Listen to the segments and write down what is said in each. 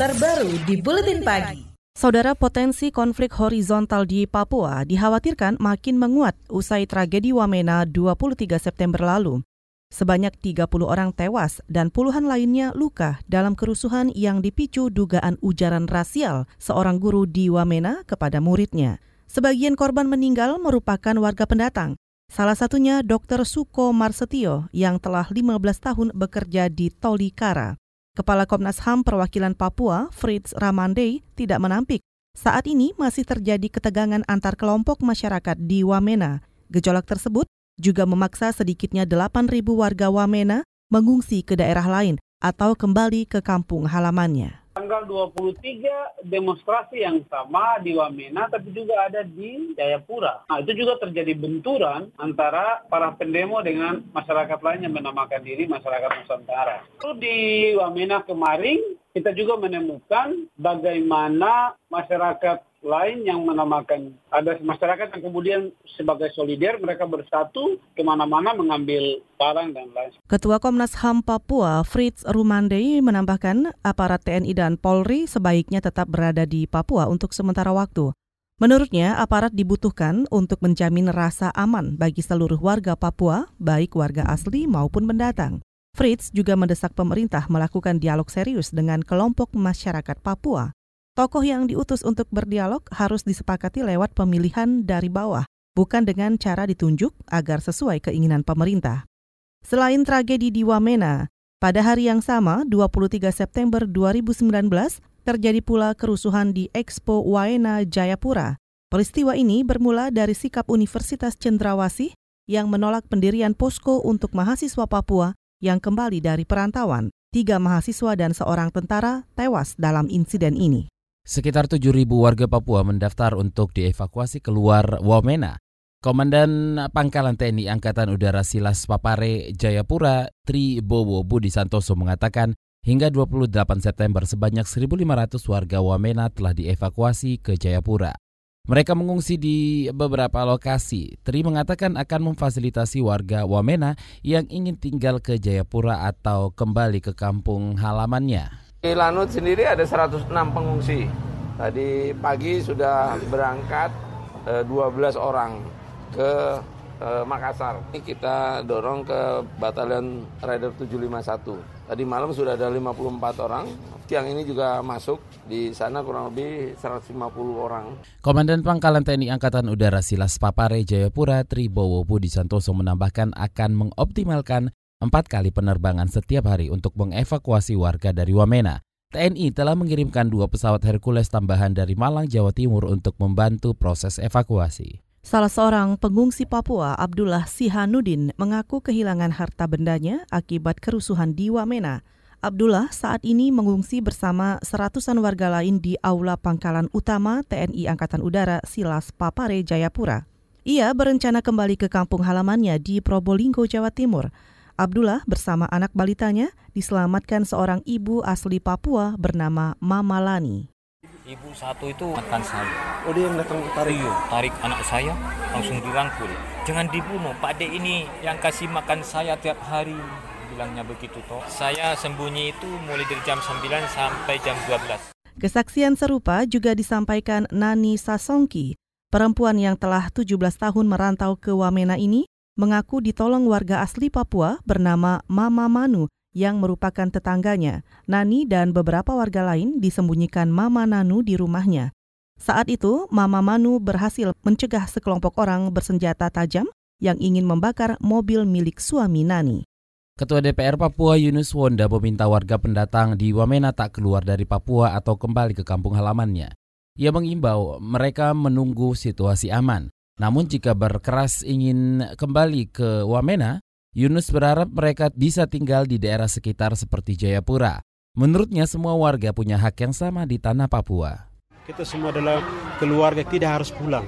terbaru di Buletin Pagi. Saudara potensi konflik horizontal di Papua dikhawatirkan makin menguat usai tragedi Wamena 23 September lalu. Sebanyak 30 orang tewas dan puluhan lainnya luka dalam kerusuhan yang dipicu dugaan ujaran rasial seorang guru di Wamena kepada muridnya. Sebagian korban meninggal merupakan warga pendatang. Salah satunya Dr. Suko Marsetio yang telah 15 tahun bekerja di Tolikara. Kepala Komnas HAM Perwakilan Papua, Fritz Ramandei, tidak menampik. Saat ini masih terjadi ketegangan antar kelompok masyarakat di Wamena. Gejolak tersebut juga memaksa sedikitnya 8.000 warga Wamena mengungsi ke daerah lain atau kembali ke kampung halamannya. Tanggal 23 demonstrasi yang sama di Wamena tapi juga ada di Jayapura. Nah itu juga terjadi benturan antara para pendemo dengan masyarakat lain yang menamakan diri masyarakat Nusantara. Itu di Wamena kemarin kita juga menemukan bagaimana masyarakat lain yang menamakan ada masyarakat yang kemudian sebagai solider mereka bersatu ke mana-mana mengambil barang dan lain. Ketua Komnas HAM Papua Fritz Rumandei menambahkan aparat TNI dan Polri sebaiknya tetap berada di Papua untuk sementara waktu. Menurutnya, aparat dibutuhkan untuk menjamin rasa aman bagi seluruh warga Papua, baik warga asli maupun pendatang. Fritz juga mendesak pemerintah melakukan dialog serius dengan kelompok masyarakat Papua Tokoh yang diutus untuk berdialog harus disepakati lewat pemilihan dari bawah, bukan dengan cara ditunjuk agar sesuai keinginan pemerintah. Selain tragedi di Wamena, pada hari yang sama, 23 September 2019, terjadi pula kerusuhan di Expo Waena Jayapura. Peristiwa ini bermula dari sikap Universitas Cendrawasih yang menolak pendirian posko untuk mahasiswa Papua yang kembali dari perantauan. Tiga mahasiswa dan seorang tentara tewas dalam insiden ini. Sekitar 7.000 warga Papua mendaftar untuk dievakuasi keluar Wamena. Komandan Pangkalan TNI Angkatan Udara Silas Papare Jayapura Tri Bowo Budi Santoso mengatakan hingga 28 September sebanyak 1.500 warga Wamena telah dievakuasi ke Jayapura. Mereka mengungsi di beberapa lokasi. Tri mengatakan akan memfasilitasi warga Wamena yang ingin tinggal ke Jayapura atau kembali ke kampung halamannya. Di Lanut sendiri ada 106 pengungsi. Tadi pagi sudah berangkat 12 eh, orang ke eh, Makassar. Ini kita dorong ke Batalion Rider 751. Tadi malam sudah ada 54 orang. Siang ini juga masuk di sana kurang lebih 150 orang. Komandan Pangkalan TNI Angkatan Udara Silas Papare Jayapura Tribowo Budi Santoso menambahkan akan mengoptimalkan empat kali penerbangan setiap hari untuk mengevakuasi warga dari Wamena. TNI telah mengirimkan dua pesawat Hercules tambahan dari Malang, Jawa Timur untuk membantu proses evakuasi. Salah seorang pengungsi Papua, Abdullah Sihanudin, mengaku kehilangan harta bendanya akibat kerusuhan di Wamena. Abdullah saat ini mengungsi bersama seratusan warga lain di Aula Pangkalan Utama TNI Angkatan Udara Silas Papare, Jayapura. Ia berencana kembali ke kampung halamannya di Probolinggo, Jawa Timur. Abdullah bersama anak balitanya diselamatkan seorang ibu asli Papua bernama Mama Lani. Ibu satu itu makan saya. Oh dia yang datang tarik? Iya, tarik anak saya langsung dirangkul. Jangan dibunuh, Pak De ini yang kasih makan saya tiap hari. Bilangnya begitu toh. Saya sembunyi itu mulai dari jam 9 sampai jam 12. Kesaksian serupa juga disampaikan Nani Sasongki, perempuan yang telah 17 tahun merantau ke Wamena ini mengaku ditolong warga asli Papua bernama Mama Manu yang merupakan tetangganya. Nani dan beberapa warga lain disembunyikan Mama Nanu di rumahnya. Saat itu, Mama Manu berhasil mencegah sekelompok orang bersenjata tajam yang ingin membakar mobil milik suami Nani. Ketua DPR Papua Yunus Wonda meminta warga pendatang di Wamena tak keluar dari Papua atau kembali ke kampung halamannya. Ia mengimbau mereka menunggu situasi aman. Namun jika berkeras ingin kembali ke Wamena, Yunus berharap mereka bisa tinggal di daerah sekitar seperti Jayapura. Menurutnya semua warga punya hak yang sama di tanah Papua. Kita semua adalah keluarga, tidak harus pulang.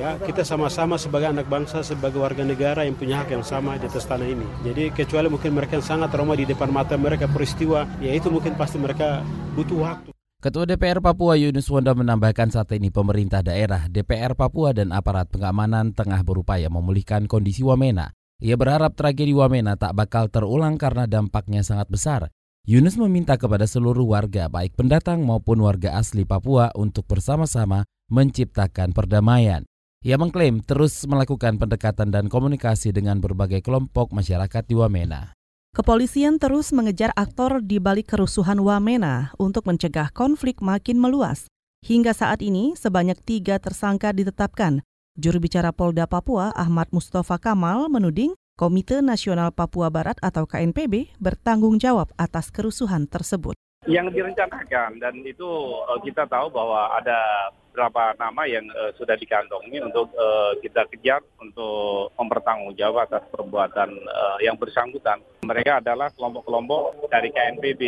Ya, kita sama-sama sebagai anak bangsa, sebagai warga negara yang punya hak yang sama di atas tanah ini. Jadi kecuali mungkin mereka yang sangat trauma di depan mata mereka peristiwa, ya itu mungkin pasti mereka butuh waktu. Ketua DPR Papua Yunus Wonda menambahkan saat ini pemerintah daerah, DPR Papua dan aparat pengamanan tengah berupaya memulihkan kondisi Wamena. Ia berharap tragedi Wamena tak bakal terulang karena dampaknya sangat besar. Yunus meminta kepada seluruh warga, baik pendatang maupun warga asli Papua, untuk bersama-sama menciptakan perdamaian. Ia mengklaim terus melakukan pendekatan dan komunikasi dengan berbagai kelompok masyarakat di Wamena. Kepolisian terus mengejar aktor di balik kerusuhan Wamena untuk mencegah konflik makin meluas. Hingga saat ini, sebanyak tiga tersangka ditetapkan. Juru bicara Polda Papua, Ahmad Mustafa Kamal, menuding Komite Nasional Papua Barat atau KNPB bertanggung jawab atas kerusuhan tersebut. Yang direncanakan dan itu uh, kita tahu bahwa ada beberapa nama yang uh, sudah dikantongi untuk uh, kita kejar untuk mempertanggungjawab atas perbuatan uh, yang bersangkutan. Mereka adalah kelompok-kelompok dari KNPB.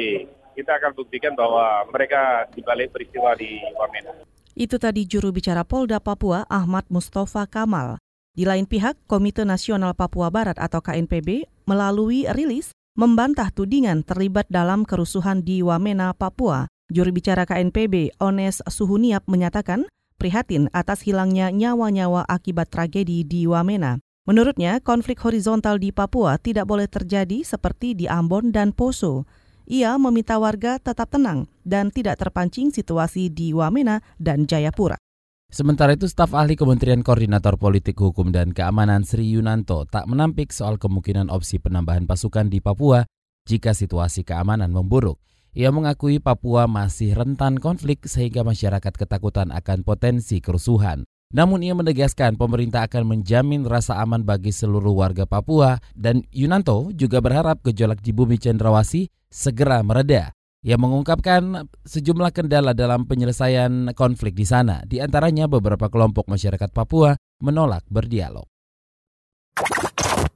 Kita akan buktikan bahwa mereka dibalik peristiwa di Wamena. Itu tadi juru bicara Polda Papua Ahmad Mustafa Kamal. Di lain pihak, Komite Nasional Papua Barat atau KNPB melalui rilis membantah tudingan terlibat dalam kerusuhan di Wamena, Papua. Juru bicara KNPB, Ones Suhuniap, menyatakan prihatin atas hilangnya nyawa-nyawa akibat tragedi di Wamena. Menurutnya, konflik horizontal di Papua tidak boleh terjadi seperti di Ambon dan Poso. Ia meminta warga tetap tenang dan tidak terpancing situasi di Wamena dan Jayapura. Sementara itu, staf ahli Kementerian Koordinator Politik Hukum dan Keamanan Sri Yunanto tak menampik soal kemungkinan opsi penambahan pasukan di Papua jika situasi keamanan memburuk. Ia mengakui Papua masih rentan konflik sehingga masyarakat ketakutan akan potensi kerusuhan. Namun ia menegaskan pemerintah akan menjamin rasa aman bagi seluruh warga Papua dan Yunanto juga berharap gejolak di bumi Cendrawasih segera mereda. Ia mengungkapkan sejumlah kendala dalam penyelesaian konflik di sana, di antaranya beberapa kelompok masyarakat Papua menolak berdialog.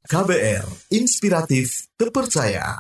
KBR, inspiratif, terpercaya.